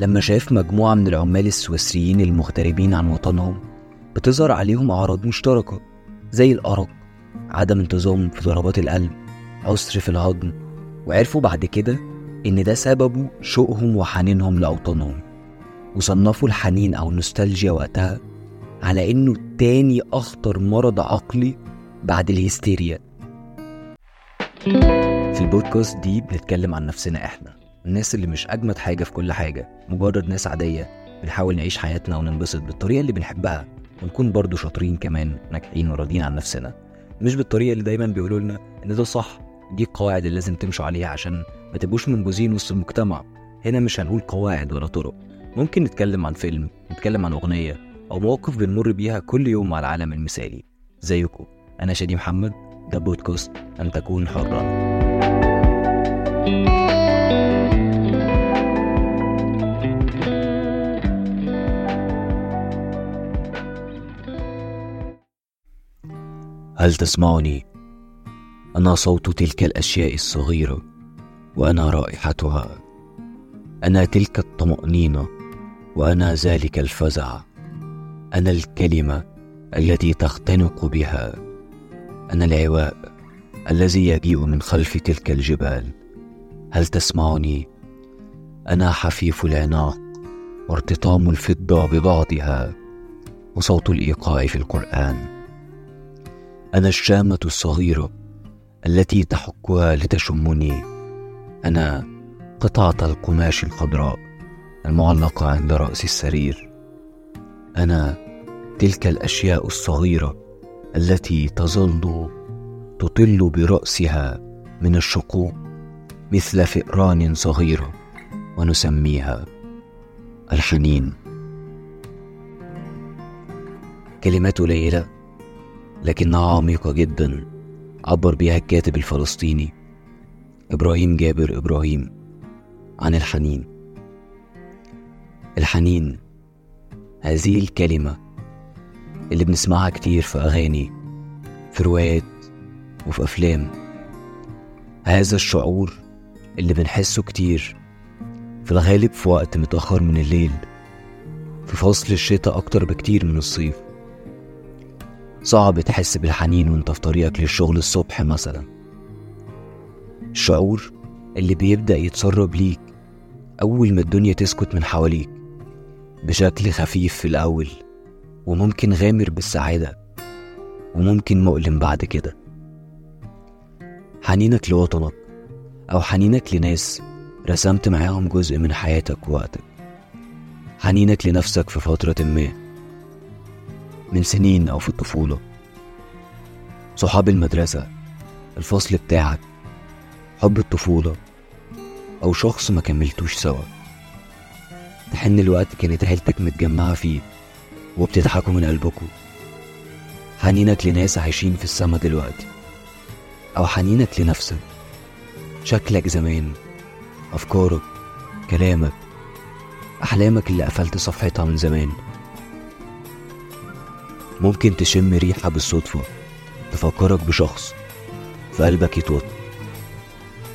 لما شاف مجموعة من العمال السويسريين المغتربين عن وطنهم بتظهر عليهم أعراض مشتركة زي الأرق عدم انتظام في ضربات القلب عسر في الهضم وعرفوا بعد كده إن ده سببه شوقهم وحنينهم لأوطانهم وصنفوا الحنين أو النوستالجيا وقتها على إنه تاني أخطر مرض عقلي بعد الهستيريا. في البودكاست دي بنتكلم عن نفسنا إحنا. الناس اللي مش أجمد حاجة في كل حاجة مجرد ناس عادية بنحاول نعيش حياتنا وننبسط بالطريقة اللي بنحبها ونكون برضو شاطرين كمان ناجحين وراضيين عن نفسنا. مش بالطريقة اللي دايما بيقولوا لنا إن ده صح دي القواعد اللي لازم تمشوا عليها عشان ما تبقوش منبوذين وسط المجتمع. هنا مش هنقول قواعد ولا طرق. ممكن نتكلم عن فيلم نتكلم عن أغنية أو مواقف بنمر بيها كل يوم مع العالم المثالي. زيكم أنا شادي محمد ده بودكاست أن تكون حرا. هل تسمعني؟ أنا صوت تلك الأشياء الصغيرة وأنا رائحتها. أنا تلك الطمأنينة وأنا ذلك الفزع. أنا الكلمة التي تختنق بها. أنا العواء الذي يجيء من خلف تلك الجبال. هل تسمعني؟ أنا حفيف العناق وارتطام الفضة ببعضها وصوت الإيقاع في القرآن. أنا الشامة الصغيره التي تحكها لتشمني. أنا قطعة القماش الخضراء المعلقة عند رأس السرير. أنا تلك الأشياء الصغيرة التي تظل تطل برأسها من الشقوق مثل فئران صغيره ونسميها الحنين. كلمات قليله لكنها عميقة جدا. عبر بها الكاتب الفلسطيني إبراهيم جابر إبراهيم عن الحنين. الحنين هذه الكلمة اللي بنسمعها كتير في أغاني في روايات وفي أفلام. هذا الشعور اللي بنحسه كتير في الغالب في وقت متأخر من الليل في فصل الشتاء أكتر بكتير من الصيف. صعب تحس بالحنين وانت في طريقك للشغل الصبح مثلا. الشعور اللي بيبدأ يتسرب ليك أول ما الدنيا تسكت من حواليك بشكل خفيف في الأول وممكن غامر بالسعادة وممكن مؤلم بعد كده. حنينك لوطنك أو حنينك لناس رسمت معاهم جزء من حياتك ووقتك. حنينك لنفسك في فترة ما. من سنين أو في الطفولة صحاب المدرسة الفصل بتاعك حب الطفولة أو شخص ما كملتوش سوا. تحن الوقت كانت عيلتك متجمعة فيه وبتضحكوا من قلبكوا. حنينك لناس عايشين في السما دلوقتي أو حنينك لنفسك. شكلك زمان أفكارك كلامك أحلامك اللي قفلت صفحتها من زمان. ممكن تشم ريحة بالصدفة تفكرك بشخص في قلبك يتوتر.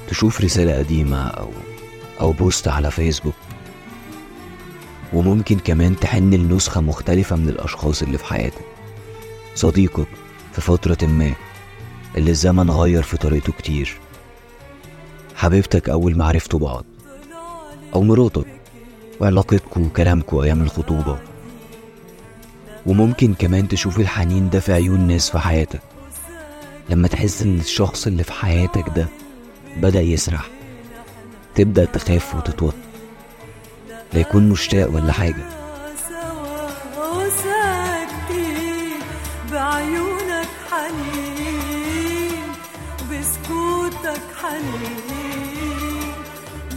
تشوف رسالة قديمة أو أو بوست على فيسبوك. وممكن كمان تحن لنسخة مختلفة من الأشخاص اللي في حياتك. صديقك في فترة ما اللي الزمن غير في طريقته كتير. حبيبتك أول ما عرفتوا بعض. أو مراتك. وعلاقتكوا وكلامكوا أيام الخطوبة. وممكن كمان تشوف الحنين ده في عيون ناس في حياتك. لما تحس إن الشخص اللي في حياتك ده بدأ يسرح تبدأ تخاف وتتوتر. لا يكون مشتاق ولا حاجة. بعيونك حنين بسكوتك حنين.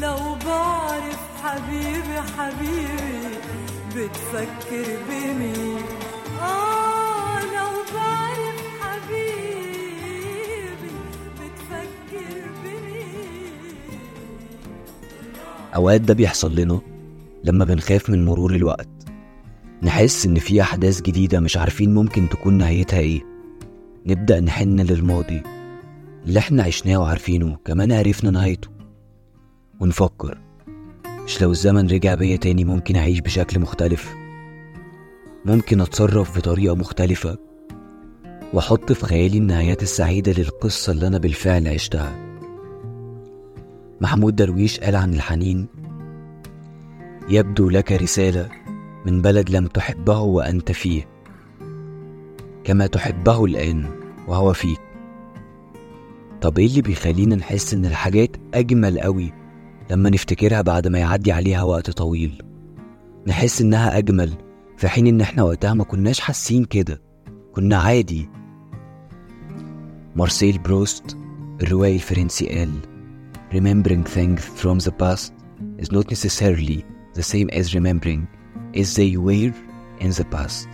لو بعرف حبيبي حبيبي بتفكر بمين؟ آه أوقات ده بيحصل لنا لما بنخاف من مرور الوقت. نحس إن في أحداث جديدة مش عارفين ممكن تكون نهايتها إيه. نبدأ نحن للماضي اللي إحنا عشناه وعارفينه كمان عرفنا نهايته. ونفكر مش لو الزمن رجع بيا تاني ممكن أعيش بشكل مختلف؟ ممكن أتصرف بطريقة مختلفة وأحط في خيالي النهايات السعيدة للقصة اللي أنا بالفعل عشتها. محمود درويش قال عن الحنين يبدو لك رسالة من بلد لم تحبه وأنت فيه كما تحبه الآن وهو فيك. طب إيه اللي بيخلينا نحس إن الحاجات أجمل قوي لما نفتكرها بعد ما يعدي عليها وقت طويل؟ نحس إنها أجمل في حين إن إحنا وقتها ما كناش حاسين كده. كنا عادي. مارسيل بروست الروائي الفرنسي قال Remembering things from the past is not necessarily the same as remembering as they were in the past.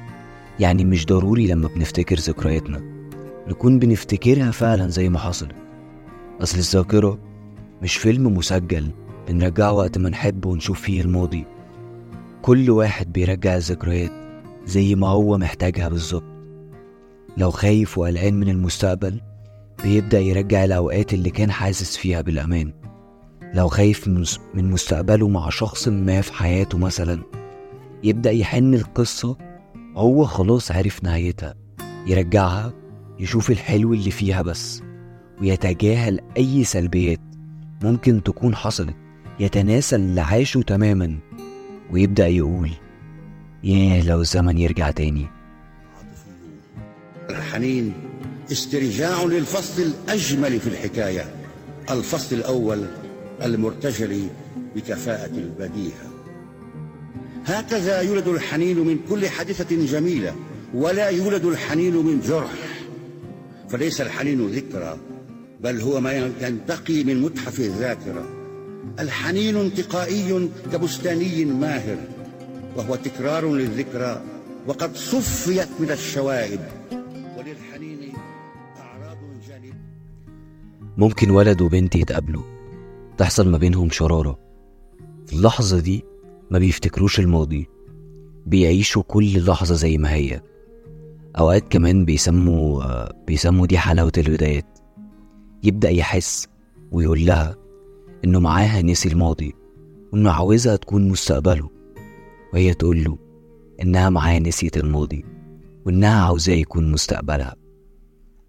يعني مش ضروري لما بنفتكر ذكرياتنا. نكون بنفتكرها فعلا زي ما حصلت أصل الذاكرة مش فيلم مسجل بنرجعه وقت ما نحب ونشوف فيه الماضي. كل واحد بيرجع الذكريات زي ما هو محتاجها بالظبط. لو خايف وقلقان من المستقبل بيبدأ يرجع الأوقات اللي كان حاسس فيها بالأمان. لو خايف من مستقبله مع شخص ما في حياته مثلا يبدأ يحن القصة هو خلاص عرف نهايتها. يرجعها يشوف الحلو اللي فيها بس ويتجاهل أي سلبيات ممكن تكون حصلت يتناسى اللي عاشه تماما. ويبدأ يقول ياه لو الزمن يرجع تاني. الحنين استرجاع للفصل الأجمل في الحكاية الفصل الأول المرتجل بكفاءة البديهة. هكذا يولد الحنين من كل حادثة جميلة ولا يولد الحنين من جرح. فليس الحنين ذكرى بل هو ما ينتقي من متحف الذاكرة. الحنين انتقائي كبستاني ماهر وهو تكرار للذكرى وقد صفيت من الشوائب وللحنين أعراض جانبية ممكن ولد وبنت يتقابلوا تحصل ما بينهم شرارة. في اللحظة دي ما بيفتكروش الماضي بيعيشوا كل لحظة زي ما هي. أوقات كمان بيسموا آه، بيسموا دي حلاوة البدايات يبدأ يحس ويقول لها إنه معاها نسي الماضي وإنه عاوزها تكون مستقبله. وهي تقول له إنها معاه نسيت الماضي وإنها عاوزاه يكون مستقبلها.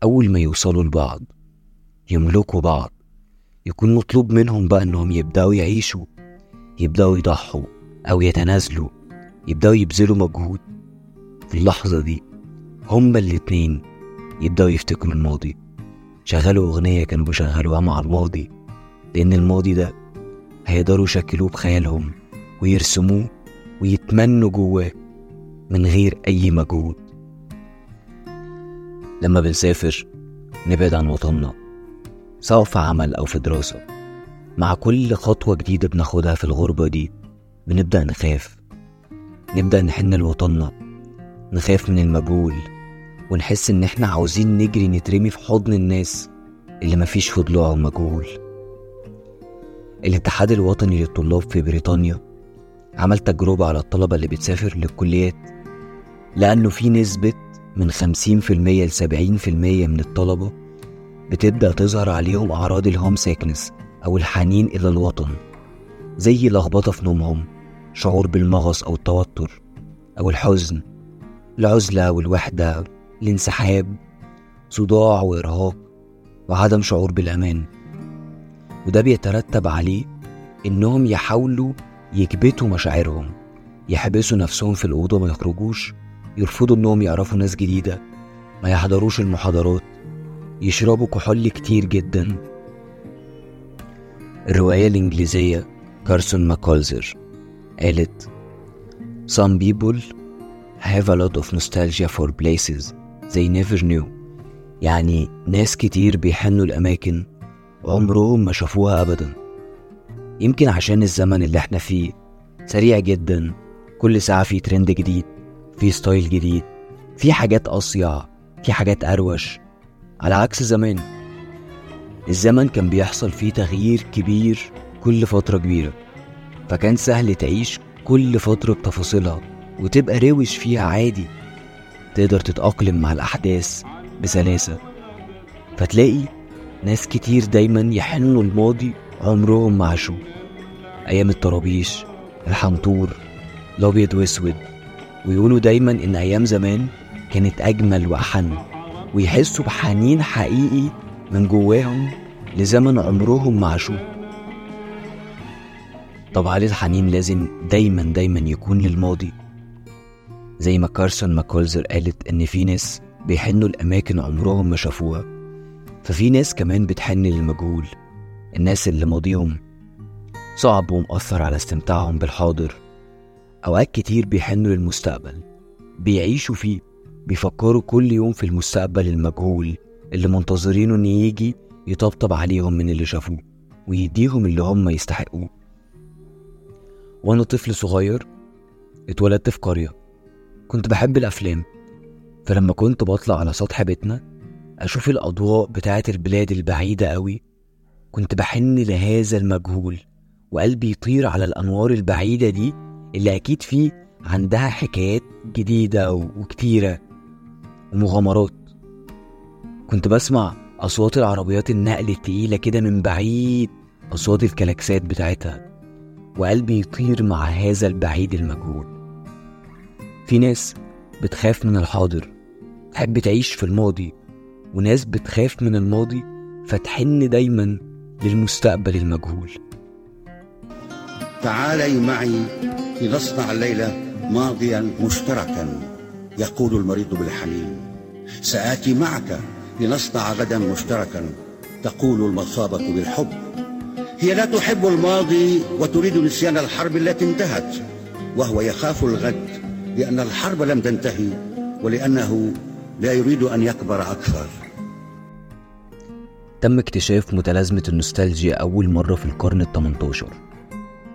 أول ما يوصلوا لبعض يملكوا بعض يكون مطلوب منهم بقى إنهم يبدأوا يعيشوا يبدأوا يضحوا أو يتنازلوا يبدأوا يبذلوا مجهود. في اللحظة دي هما الاتنين يبدأوا يفتكروا الماضي. شغلوا أغنية كانوا بيشغلوها مع الماضي. لأن الماضي ده هيقدروا يشكلوه بخيالهم ويرسموه ويتمنوا جواه من غير أي مجهود. لما بنسافر نبعد عن وطننا سواء في عمل أو في دراسة. مع كل خطوة جديدة بناخدها في الغربة دي بنبدأ نخاف. نبدأ نحن لوطننا نخاف من المجهول ونحس إن إحنا عاوزين نجري نترمي في حضن الناس اللي مفيش في ضلوعهم مجهول الاتحاد الوطني للطلاب في بريطانيا عمل تجربة على الطلبة اللي بتسافر للكليات لأنه في نسبة من 50% ل 70% من الطلبة بتبدأ تظهر عليهم أعراض الهوم سيكنس أو الحنين إلى الوطن زي لخبطة في نومهم شعور بالمغص أو التوتر أو الحزن العزلة والوحدة الانسحاب صداع وإرهاق وعدم شعور بالأمان. وده بيترتب عليه إنهم يحاولوا يكبتوا مشاعرهم يحبسوا نفسهم في الأوضة ما يخرجوش يرفضوا إنهم يعرفوا ناس جديدة ما يحضروش المحاضرات يشربوا كحول كتير جدا. الرواية الإنجليزية كارسون ماكولزر قالت Some people have a lot of nostalgia for places they never knew. يعني ناس كتير بيحنوا الأماكن عمرهم ما شافوها أبدا. يمكن عشان الزمن اللي إحنا فيه سريع جدا كل ساعة في ترند جديد في ستايل جديد في حاجات أصيع في حاجات أروش. على عكس زمان الزمن كان بيحصل فيه تغيير كبير كل فترة كبيرة. فكان سهل تعيش كل فترة بتفاصيلها وتبقى روش فيها عادي. تقدر تتأقلم مع الأحداث بسلاسة. فتلاقي ناس كتير دايما يحنوا الماضي عمرهم ما عاشوه. أيام الطرابيش الحنطور الأبيض وأسود ويقولوا دايما إن أيام زمان كانت أجمل وأحن ويحسوا بحنين حقيقي من جواهم لزمن عمرهم ما عاشوه. طب هل الحنين لازم دايما دايما يكون للماضي؟ زي ما كارسون ماكولزر قالت إن في ناس بيحنوا لأماكن عمرهم ما شافوها. ففي ناس كمان بتحن للمجهول. الناس اللي ماضيهم صعب ومؤثر على استمتاعهم بالحاضر. أوقات كتير بيحنوا للمستقبل بيعيشوا فيه بيفكروا كل يوم في المستقبل المجهول اللي منتظرينه إن يجي يطبطب عليهم من اللي شافوه ويديهم اللي هم يستحقوه. وأنا طفل صغير اتولدت في قرية كنت بحب الأفلام فلما كنت بطلع على سطح بيتنا أشوف الأضواء بتاعة البلاد البعيدة أوي. كنت بحن لهذا المجهول وقلبي يطير على الأنوار البعيدة دي اللي أكيد فيه عندها حكايات جديدة وكتيرة ومغامرات. كنت بسمع أصوات العربيات النقل التقيلة كده من بعيد أصوات الكلاكسات بتاعتها وقلبي يطير مع هذا البعيد المجهول. في ناس بتخاف من الحاضر تحب تعيش في الماضي وناس بتخاف من الماضي فتحن دايما للمستقبل المجهول. تعالي معي لنصنع الليلة ماضيا مشتركا يقول المريض بالحنين سآتي معك لنصنع غدا مشتركا تقول المصابة بالحب. هي لا تحب الماضي وتريد نسيان الحرب التي انتهت وهو يخاف الغد لأن الحرب لم تنتهي ولأنه لا يريد أن يكبر أكثر. تم اكتشاف متلازمة النوستالجيا أول مرة في القرن ال 18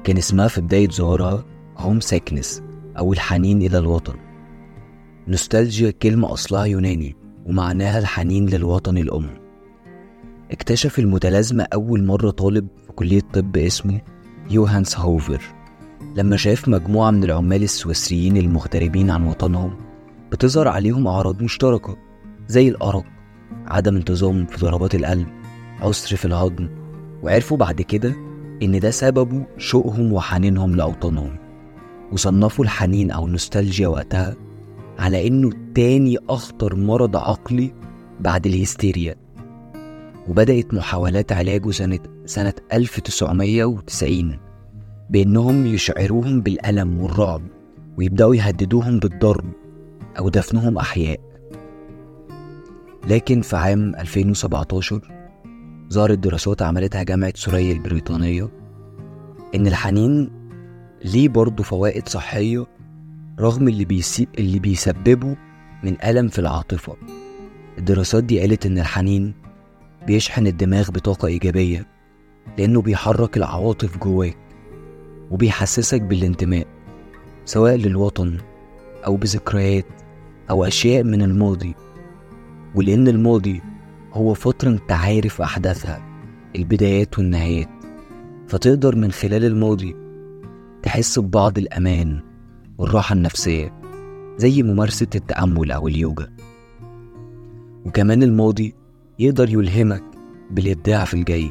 كان اسمها في بداية ظهورها homesickness أو الحنين إلى الوطن. نوستالجيا كلمة أصلها يوناني ومعناها الحنين للوطن الأم. اكتشف المتلازمة أول مرة طالب في كلية طب اسمه يوهانس هوفر لما شاف مجموعة من العمال السويسريين المغتربين عن وطنهم بتظهر عليهم أعراض مشتركة زي الأرق عدم انتظام في ضربات القلب عسر في الهضم وعرفوا بعد كده إن ده سببه شوقهم وحنينهم لأوطانهم. وصنفوا الحنين أو النوستالجيا وقتها على إنه تاني أخطر مرض عقلي بعد الهستيريا. وبدأت محاولات علاجه سنة سنة 1990 بإنهم يشعروهم بالألم والرعب ويبدأوا يهددوهم بالضرب. أو دفنهم أحياء. لكن في عام 2017 ظهرت دراسات عملتها جامعة سوريا البريطانية إن الحنين ليه برضه فوائد صحية رغم اللي, بيسي... اللي بيسببه من ألم في العاطفة. الدراسات دي قالت إن الحنين بيشحن الدماغ بطاقة إيجابية لأنه بيحرك العواطف جواك وبيحسسك بالانتماء سواء للوطن أو بذكريات أو أشياء من الماضي ولأن الماضي هو فترة أنت عارف أحداثها البدايات والنهايات. فتقدر من خلال الماضي تحس ببعض الأمان والراحة النفسية زي ممارسة التأمل أو اليوجا. وكمان الماضي يقدر يلهمك بالإبداع في الجاي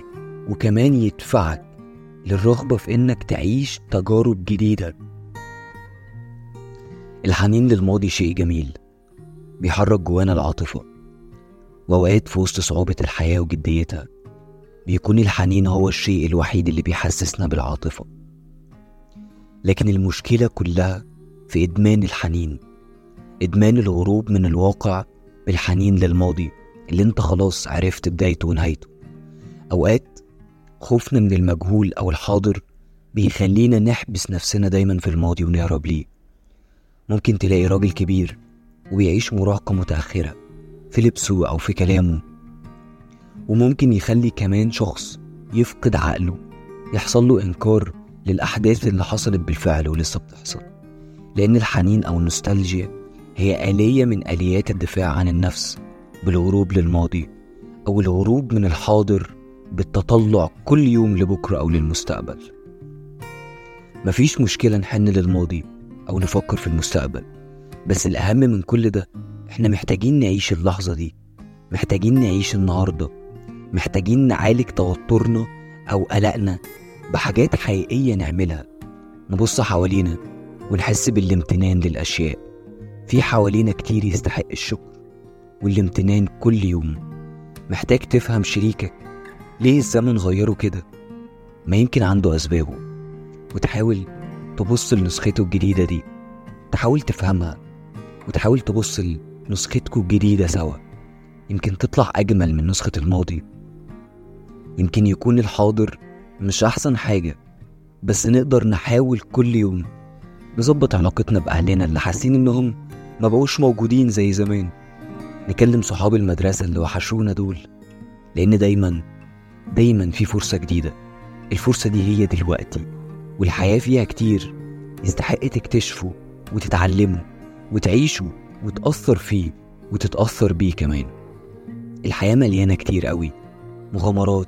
وكمان يدفعك للرغبة في إنك تعيش تجارب جديدة. الحنين للماضي شيء جميل. بيحرك جوانا العاطفة. وأوقات في وسط صعوبة الحياة وجديتها بيكون الحنين هو الشيء الوحيد اللي بيحسسنا بالعاطفة. لكن المشكلة كلها في إدمان الحنين إدمان الهروب من الواقع بالحنين للماضي اللي انت خلاص عرفت بدايته ونهايته. أوقات خوفنا من المجهول أو الحاضر بيخلينا نحبس نفسنا دايما في الماضي ونهرب ليه. ممكن تلاقي راجل كبير وبيعيش مراهقة متأخرة في لبسه أو في كلامه. وممكن يخلي كمان شخص يفقد عقله يحصل له إنكار للأحداث اللي حصلت بالفعل ولسه بتحصل. لأن الحنين أو النوستالجيا هي آلية من آليات الدفاع عن النفس بالهروب للماضي أو الهروب من الحاضر بالتطلع كل يوم لبكرة أو للمستقبل. مفيش مشكلة نحن للماضي أو نفكر في المستقبل. بس الأهم من كل ده إحنا محتاجين نعيش اللحظة دي محتاجين نعيش النهاردة محتاجين نعالج توترنا أو قلقنا بحاجات حقيقية نعملها. نبص حوالينا ونحس بالامتنان للأشياء. في حوالينا كتير يستحق الشكر والامتنان كل يوم. محتاج تفهم شريكك ليه الزمن غيره كده ما يمكن عنده أسبابه. وتحاول تبص لنسخته الجديدة دي تحاول تفهمها. وتحاول تبص لنسختكوا الجديدة سوا. يمكن تطلع أجمل من نسخة الماضي. يمكن يكون الحاضر مش أحسن حاجة بس نقدر نحاول كل يوم نظبط علاقتنا بأهلنا اللي حاسين إنهم ما بقوش موجودين زي زمان. نكلم صحاب المدرسة اللي وحشونا دول لأن دايما دايما في فرصة جديدة. الفرصة دي هي دلوقتي والحياة فيها كتير. يستحق تكتشفه وتتعلمه وتعيشه وتأثر فيه وتتأثر بيه كمان. الحياة مليانة كتير قوي مغامرات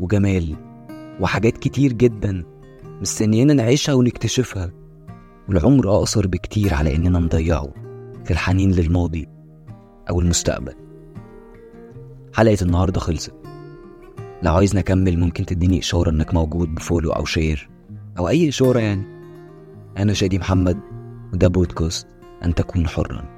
وجمال وحاجات كتير جدا مستنيانا نعيشها ونكتشفها. والعمر أقصر بكتير على إننا نضيعه في الحنين للماضي أو المستقبل. حلقة النهاردة خلصت. لو عايز نكمل ممكن تديني إشارة إنك موجود بفولو أو شير أو أي إشارة يعني. أنا شادي محمد وده بودكاست. أن تكون حرًا.